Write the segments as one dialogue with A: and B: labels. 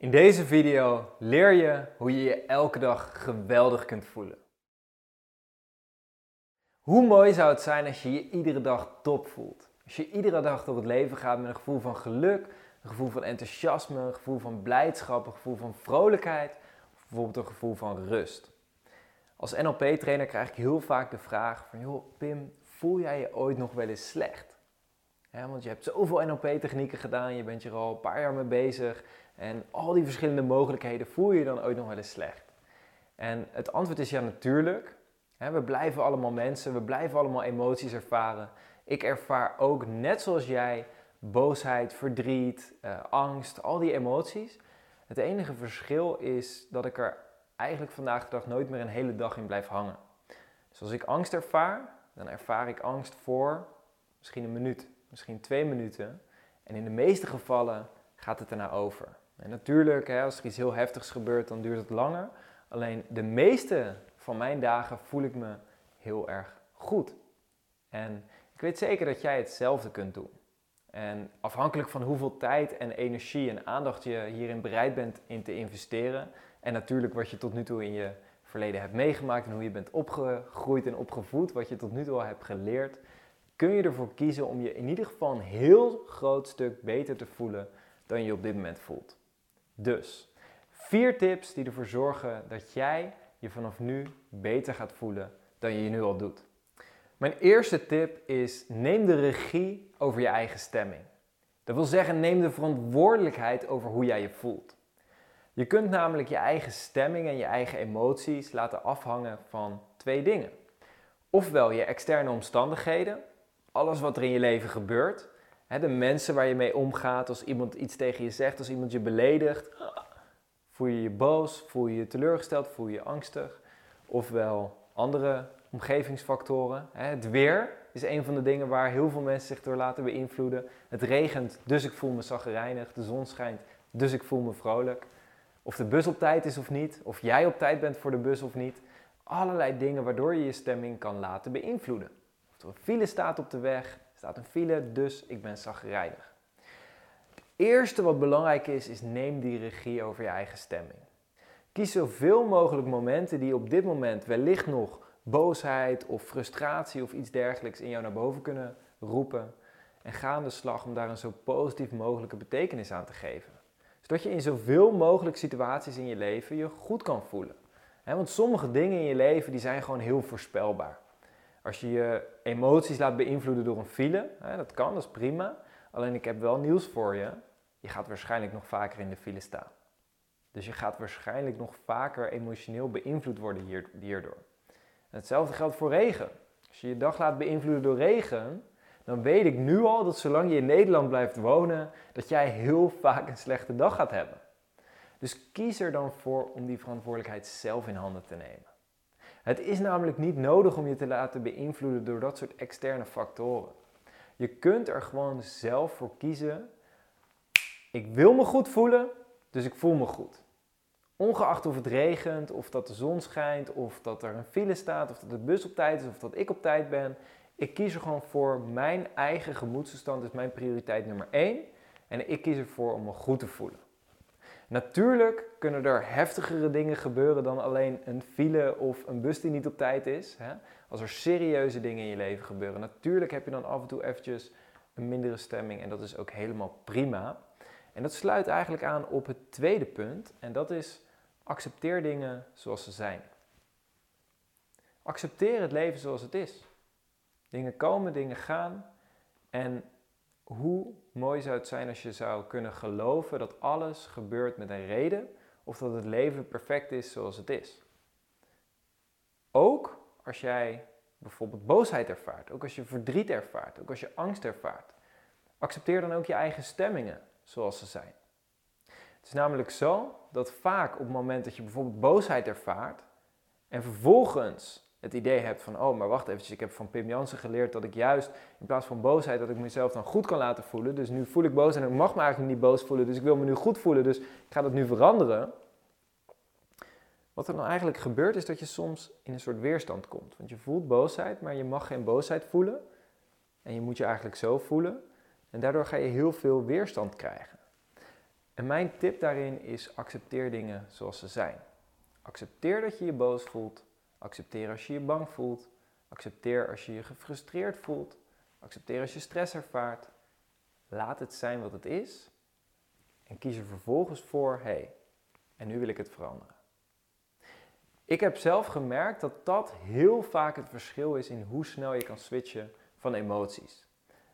A: In deze video leer je hoe je je elke dag geweldig kunt voelen. Hoe mooi zou het zijn als je je iedere dag top voelt? Als je iedere dag door het leven gaat met een gevoel van geluk, een gevoel van enthousiasme, een gevoel van blijdschap, een gevoel van vrolijkheid bijvoorbeeld een gevoel van rust. Als NLP-trainer krijg ik heel vaak de vraag van, joh Pim, voel jij je ooit nog wel eens slecht? Want je hebt zoveel NLP-technieken gedaan, je bent je al een paar jaar mee bezig en al die verschillende mogelijkheden, voel je dan ooit nog wel eens slecht? En het antwoord is ja, natuurlijk. we blijven allemaal mensen, we blijven allemaal emoties ervaren. Ik ervaar ook, net zoals jij, boosheid, verdriet, uh, angst, al die emoties. Het enige verschil is dat ik er eigenlijk vandaag de dag nooit meer een hele dag in blijf hangen. Dus als ik angst ervaar, dan ervaar ik angst voor misschien een minuut, misschien twee minuten. En in de meeste gevallen gaat het erna over. En natuurlijk, hè, als er iets heel heftigs gebeurt, dan duurt het langer. Alleen de meeste van mijn dagen voel ik me heel erg goed. En ik weet zeker dat jij hetzelfde kunt doen. En afhankelijk van hoeveel tijd en energie en aandacht je hierin bereid bent in te investeren. En natuurlijk wat je tot nu toe in je verleden hebt meegemaakt en hoe je bent opgegroeid en opgevoed, wat je tot nu toe al hebt geleerd, kun je ervoor kiezen om je in ieder geval een heel groot stuk beter te voelen dan je op dit moment voelt. Dus vier tips die ervoor zorgen dat jij je vanaf nu beter gaat voelen dan je je nu al doet. Mijn eerste tip is neem de regie over je eigen stemming. Dat wil zeggen, neem de verantwoordelijkheid over hoe jij je voelt. Je kunt namelijk je eigen stemming en je eigen emoties laten afhangen van twee dingen. Ofwel je externe omstandigheden, alles wat er in je leven gebeurt, de mensen waar je mee omgaat, als iemand iets tegen je zegt, als iemand je beledigt, voel je je boos, voel je je teleurgesteld, voel je je angstig. Ofwel andere omgevingsfactoren. Het weer is een van de dingen waar heel veel mensen zich door laten beïnvloeden. Het regent, dus ik voel me zaggerijnig. De zon schijnt, dus ik voel me vrolijk. Of de bus op tijd is of niet, of jij op tijd bent voor de bus of niet. Allerlei dingen waardoor je je stemming kan laten beïnvloeden. Er een file staat op de weg, staat een file, dus ik ben zagrijnig. Het eerste wat belangrijk is, is neem die regie over je eigen stemming. Kies zoveel mogelijk momenten die op dit moment wellicht nog boosheid of frustratie of iets dergelijks in jou naar boven kunnen roepen. En ga aan de slag om daar een zo positief mogelijke betekenis aan te geven. Zodat je in zoveel mogelijk situaties in je leven je goed kan voelen. want sommige dingen in je leven die zijn gewoon heel voorspelbaar. Als je je emoties laat beïnvloeden door een file, hè, dat kan, dat is prima. Alleen ik heb wel nieuws voor je. Je gaat waarschijnlijk nog vaker in de file staan. Dus je gaat waarschijnlijk nog vaker emotioneel beïnvloed worden hierdoor. Hetzelfde geldt voor regen. Als je je dag laat beïnvloeden door regen, dan weet ik nu al dat zolang je in Nederland blijft wonen, dat jij heel vaak een slechte dag gaat hebben. Dus kies er dan voor om die verantwoordelijkheid zelf in handen te nemen. Het is namelijk niet nodig om je te laten beïnvloeden door dat soort externe factoren. Je kunt er gewoon zelf voor kiezen. Ik wil me goed voelen, dus ik voel me goed. Ongeacht of het regent, of dat de zon schijnt, of dat er een file staat, of dat de bus op tijd is, of dat ik op tijd ben. Ik kies er gewoon voor. Mijn eigen gemoedstoestand is mijn prioriteit nummer 1. En ik kies ervoor om me goed te voelen. Natuurlijk kunnen er heftigere dingen gebeuren dan alleen een file of een bus die niet op tijd is. Hè? Als er serieuze dingen in je leven gebeuren. Natuurlijk heb je dan af en toe eventjes een mindere stemming en dat is ook helemaal prima. En dat sluit eigenlijk aan op het tweede punt en dat is accepteer dingen zoals ze zijn. Accepteer het leven zoals het is. Dingen komen, dingen gaan en hoe mooi zou het zijn als je zou kunnen geloven dat alles gebeurt met een reden of dat het leven perfect is zoals het is. Ook als jij bijvoorbeeld boosheid ervaart, ook als je verdriet ervaart, ook als je angst ervaart. Accepteer dan ook je eigen stemmingen zoals ze zijn. Het is namelijk zo dat vaak op het moment dat je bijvoorbeeld boosheid ervaart en vervolgens het idee hebt van, oh, maar wacht even, ik heb van Pim Jansen geleerd dat ik juist in plaats van boosheid, dat ik mezelf dan goed kan laten voelen. Dus nu voel ik boos en ik mag me eigenlijk niet boos voelen, dus ik wil me nu goed voelen, dus ik ga dat nu veranderen. Wat er dan eigenlijk gebeurt is dat je soms in een soort weerstand komt. Want je voelt boosheid, maar je mag geen boosheid voelen. En je moet je eigenlijk zo voelen. En daardoor ga je heel veel weerstand krijgen. En mijn tip daarin is accepteer dingen zoals ze zijn. Accepteer dat je je boos voelt. Accepteer als je je bang voelt. Accepteer als je je gefrustreerd voelt. Accepteer als je stress ervaart. Laat het zijn wat het is. En kies er vervolgens voor, hé, hey, en nu wil ik het veranderen. Ik heb zelf gemerkt dat dat heel vaak het verschil is in hoe snel je kan switchen van emoties.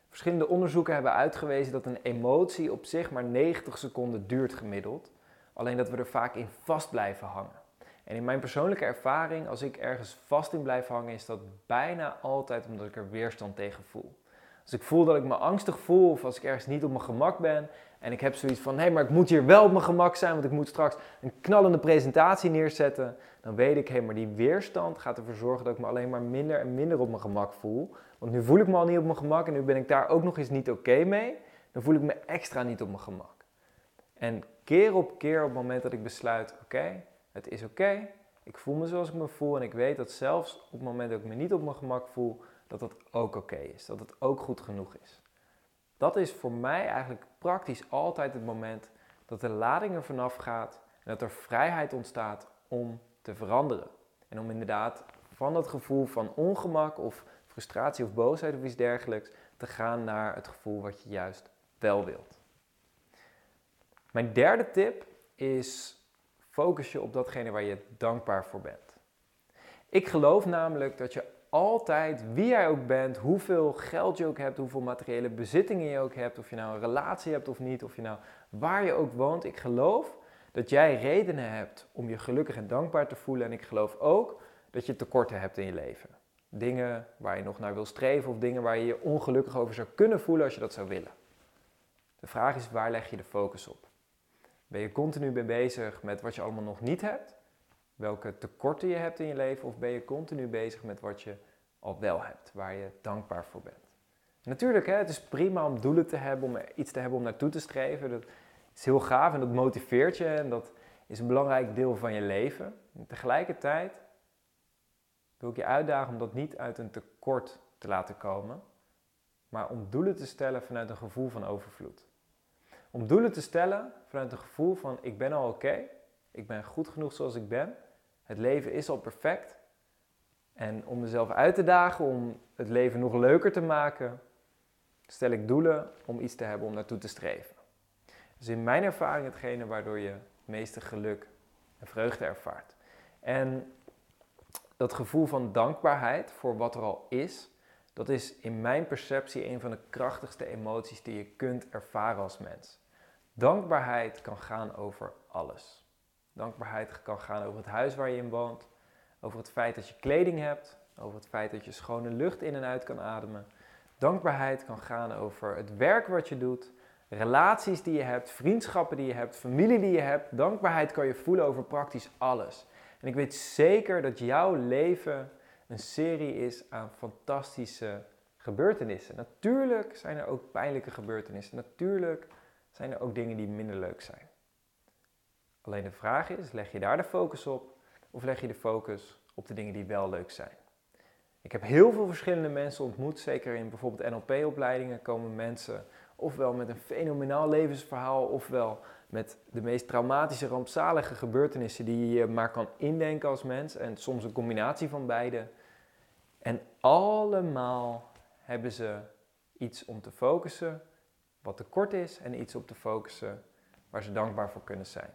A: Verschillende onderzoeken hebben uitgewezen dat een emotie op zich maar 90 seconden duurt gemiddeld. Alleen dat we er vaak in vast blijven hangen. En in mijn persoonlijke ervaring, als ik ergens vast in blijf hangen, is dat bijna altijd omdat ik er weerstand tegen voel. Als ik voel dat ik me angstig voel of als ik ergens niet op mijn gemak ben en ik heb zoiets van, hé, maar ik moet hier wel op mijn gemak zijn, want ik moet straks een knallende presentatie neerzetten, dan weet ik, hé, maar die weerstand gaat ervoor zorgen dat ik me alleen maar minder en minder op mijn gemak voel. Want nu voel ik me al niet op mijn gemak en nu ben ik daar ook nog eens niet oké mee, dan voel ik me extra niet op mijn gemak. En keer op keer op het moment dat ik besluit, oké, het is oké, ik voel me zoals ik me voel en ik weet dat zelfs op het moment dat ik me niet op mijn gemak voel, dat dat ook oké is, dat het ook goed genoeg is. Dat is voor mij eigenlijk praktisch altijd het moment dat de lading er vanaf gaat en dat er vrijheid ontstaat om te veranderen. En om inderdaad van dat gevoel van ongemak of frustratie of boosheid of iets dergelijks te gaan naar het gevoel wat je juist wel wilt. Mijn derde tip is focus je op datgene waar je dankbaar voor bent. Ik geloof namelijk dat je altijd, wie jij ook bent, hoeveel geld je ook hebt, hoeveel materiële bezittingen je ook hebt, of je nou een relatie hebt of niet, of je nou waar je ook woont, ik geloof dat jij redenen hebt om je gelukkig en dankbaar te voelen. En ik geloof ook dat je tekorten hebt in je leven. Dingen waar je nog naar wil streven of dingen waar je je ongelukkig over zou kunnen voelen als je dat zou willen. De vraag is, waar leg je de focus op? Ben je continu mee bezig met wat je allemaal nog niet hebt? Welke tekorten je hebt in je leven? Of ben je continu bezig met wat je al wel hebt, waar je dankbaar voor bent? Natuurlijk, hè, het is prima om doelen te hebben, om iets te hebben om naartoe te streven. Dat is heel gaaf en dat motiveert je en dat is een belangrijk deel van je leven. En tegelijkertijd wil ik je uitdagen om dat niet uit een tekort te laten komen, maar om doelen te stellen vanuit een gevoel van overvloed. Om doelen te stellen vanuit een gevoel van ik ben al oké, ik ben goed genoeg zoals ik ben, het leven is al perfect. En om mezelf uit te dagen, om het leven nog leuker te maken, stel ik doelen om iets te hebben om naartoe te streven. Dus in mijn ervaring hetgene waardoor je het meeste geluk en vreugde ervaart. En dat gevoel van dankbaarheid voor wat er al is, dat is in mijn perceptie een van de krachtigste emoties die je kunt ervaren als mens. Dankbaarheid kan gaan over alles. Dankbaarheid kan gaan over het huis waar je in woont, over het feit dat je kleding hebt, over het feit dat je schone lucht in en uit kan ademen. Dankbaarheid kan gaan over het werk wat je doet, relaties die je hebt, vriendschappen die je hebt, familie die je hebt. Dankbaarheid kan je voelen over praktisch alles. En ik weet zeker dat jouw leven een serie is aan fantastische gebeurtenissen. Natuurlijk zijn er ook pijnlijke gebeurtenissen. Natuurlijk zijn er ook dingen die minder leuk zijn. Alleen de vraag is, leg je daar de focus op of leg je de focus op de dingen die wel leuk zijn? Ik heb heel veel verschillende mensen ontmoet, zeker in bijvoorbeeld NLP-opleidingen komen mensen ofwel met een fenomenaal levensverhaal, ofwel met de meest traumatische, rampzalige gebeurtenissen die je maar kan indenken als mens. En soms een combinatie van beide. En allemaal hebben ze iets om te focussen wat tekort is en iets op te focussen waar ze dankbaar voor kunnen zijn.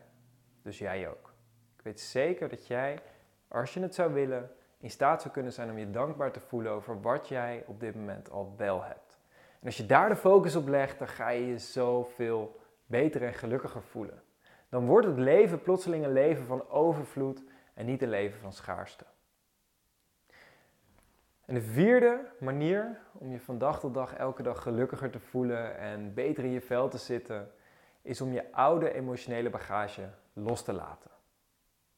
A: Dus jij ook. Ik weet zeker dat jij, als je het zou willen, in staat zou kunnen zijn om je dankbaar te voelen over wat jij op dit moment al wel hebt. En als je daar de focus op legt, dan ga je je zoveel beter en gelukkiger voelen. Dan wordt het leven plotseling een leven van overvloed en niet een leven van schaarste. En de vierde manier om je van dag tot dag elke dag gelukkiger te voelen en beter in je vel te zitten, is om je oude emotionele bagage los te laten.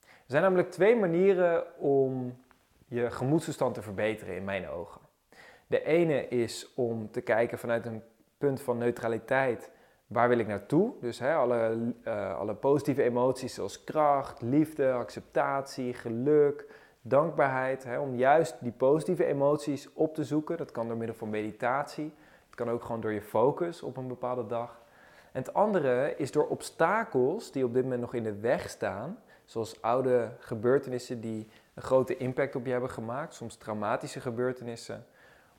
A: Er zijn namelijk twee manieren om je gemoedstoestand te verbeteren in mijn ogen. De ene is om te kijken vanuit een punt van neutraliteit. Waar wil ik naartoe? Dus alle, uh, alle positieve emoties zoals kracht, liefde, acceptatie, geluk, dankbaarheid. Hè, om juist die positieve emoties op te zoeken. Dat kan door middel van meditatie. Het kan ook gewoon door je focus op een bepaalde dag. En het andere is door obstakels die op dit moment nog in de weg staan, zoals oude gebeurtenissen die een grote impact op je hebben gemaakt, soms traumatische gebeurtenissen,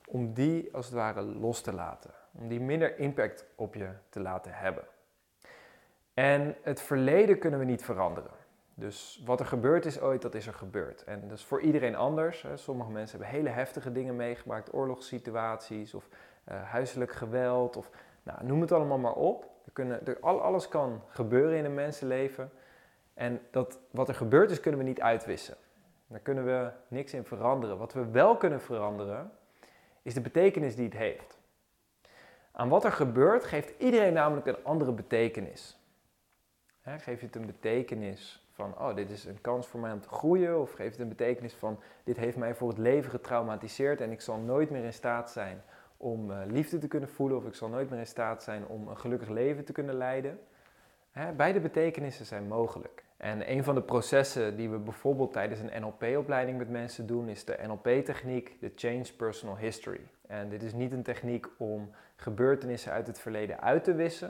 A: om die als het ware los te laten. Om die minder impact op je te laten hebben. En het verleden kunnen we niet veranderen. Dus wat er gebeurd is ooit, dat is er gebeurd. En dat is voor iedereen anders. Hè. Sommige mensen hebben hele heftige dingen meegemaakt, oorlogssituaties of uh, huiselijk geweld of nou, noem het allemaal maar op. Er kunnen, er, alles kan gebeuren in een mensenleven. En dat, wat er gebeurd is, kunnen we niet uitwissen. Daar kunnen we niks in veranderen. Wat we wel kunnen veranderen, is de betekenis die het heeft. Aan wat er gebeurt, geeft iedereen namelijk een andere betekenis. geef je het een betekenis van, oh, dit is een kans voor mij om te groeien, of geef het een betekenis van, dit heeft mij voor het leven getraumatiseerd en ik zal nooit meer in staat zijn om uh, liefde te kunnen voelen, of ik zal nooit meer in staat zijn om een gelukkig leven te kunnen leiden. beide betekenissen zijn mogelijk. En een van de processen die we bijvoorbeeld tijdens een NLP-opleiding met mensen doen, is de NLP-techniek, de Change Personal History. En dit is niet een techniek om gebeurtenissen uit het verleden uit te wissen.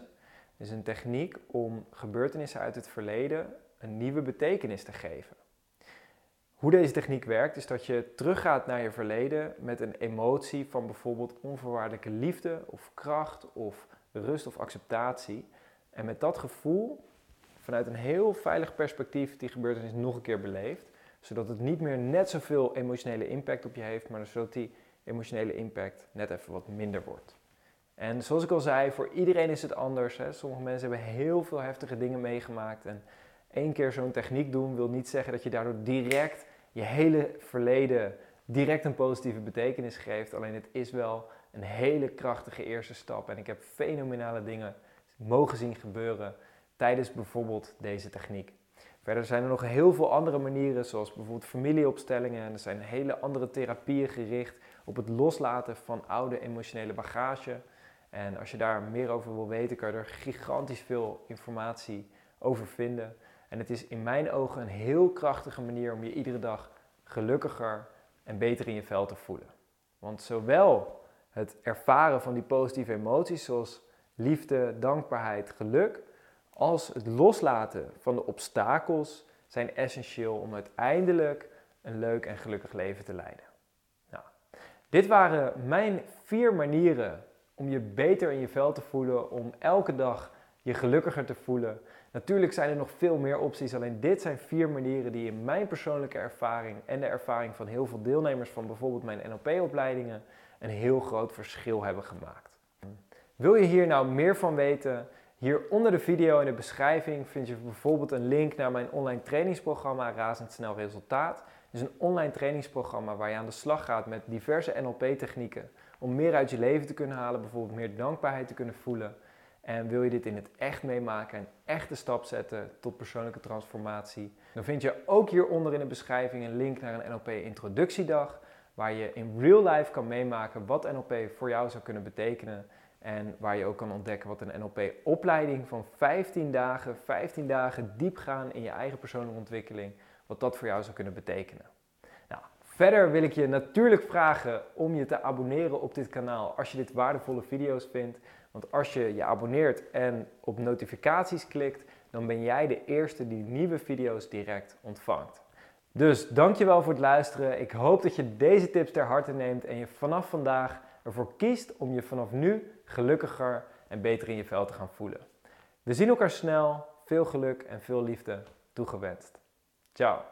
A: Het is een techniek om gebeurtenissen uit het verleden een nieuwe betekenis te geven. Hoe deze techniek werkt, is dat je teruggaat naar je verleden met een emotie van bijvoorbeeld onvoorwaardelijke liefde of kracht of rust of acceptatie. En met dat gevoel vanuit een heel veilig perspectief die gebeurtenis nog een keer beleeft. Zodat het niet meer net zoveel emotionele impact op je heeft, maar zodat die emotionele impact net even wat minder wordt. En zoals ik al zei, voor iedereen is het anders. Hè. Sommige mensen hebben heel veel heftige dingen meegemaakt. En één keer zo'n techniek doen wil niet zeggen dat je daardoor direct je hele verleden direct een positieve betekenis geeft. Alleen het is wel een hele krachtige eerste stap. En ik heb fenomenale dingen mogen zien gebeuren tijdens bijvoorbeeld deze techniek. Verder zijn er nog heel veel andere manieren, zoals bijvoorbeeld familieopstellingen. En er zijn hele andere therapieën gericht op het loslaten van oude emotionele bagage. En als je daar meer over wil weten, kan je er gigantisch veel informatie over vinden. En het is in mijn ogen een heel krachtige manier om je iedere dag gelukkiger en beter in je vel te voelen. Want zowel het ervaren van die positieve emoties zoals liefde, dankbaarheid, geluk, als het loslaten van de obstakels zijn essentieel om uiteindelijk een leuk en gelukkig leven te leiden. Nou, dit waren mijn vier manieren om je beter in je vel te voelen, om elke dag je gelukkiger te voelen. Natuurlijk zijn er nog veel meer opties, alleen dit zijn vier manieren die in mijn persoonlijke ervaring en de ervaring van heel veel deelnemers van bijvoorbeeld mijn NLP-opleidingen een heel groot verschil hebben gemaakt. Wil je hier nou meer van weten? Hier onder de video in de beschrijving vind je bijvoorbeeld een link naar mijn online trainingsprogramma Razendsnel Resultaat. Het is een online trainingsprogramma waar je aan de slag gaat met diverse NLP-technieken om meer uit je leven te kunnen halen, bijvoorbeeld meer dankbaarheid te kunnen voelen. En wil je dit in het echt meemaken, een echte stap zetten tot persoonlijke transformatie, dan vind je ook hieronder in de beschrijving een link naar een NLP introductiedag, waar je in real life kan meemaken wat NLP voor jou zou kunnen betekenen en waar je ook kan ontdekken wat een NLP-opleiding van 15 dagen, 15 dagen diep gaan in je eigen persoonlijke ontwikkeling, wat dat voor jou zou kunnen betekenen. Verder wil ik je natuurlijk vragen om je te abonneren op dit kanaal als je dit waardevolle video's vindt. Want als je je abonneert en op notificaties klikt, dan ben jij de eerste die nieuwe video's direct ontvangt. Dus dankjewel voor het luisteren. Ik hoop dat je deze tips ter harte neemt en je vanaf vandaag ervoor kiest om je vanaf nu gelukkiger en beter in je vel te gaan voelen. We zien elkaar snel. Veel geluk en veel liefde toegewenst. Ciao.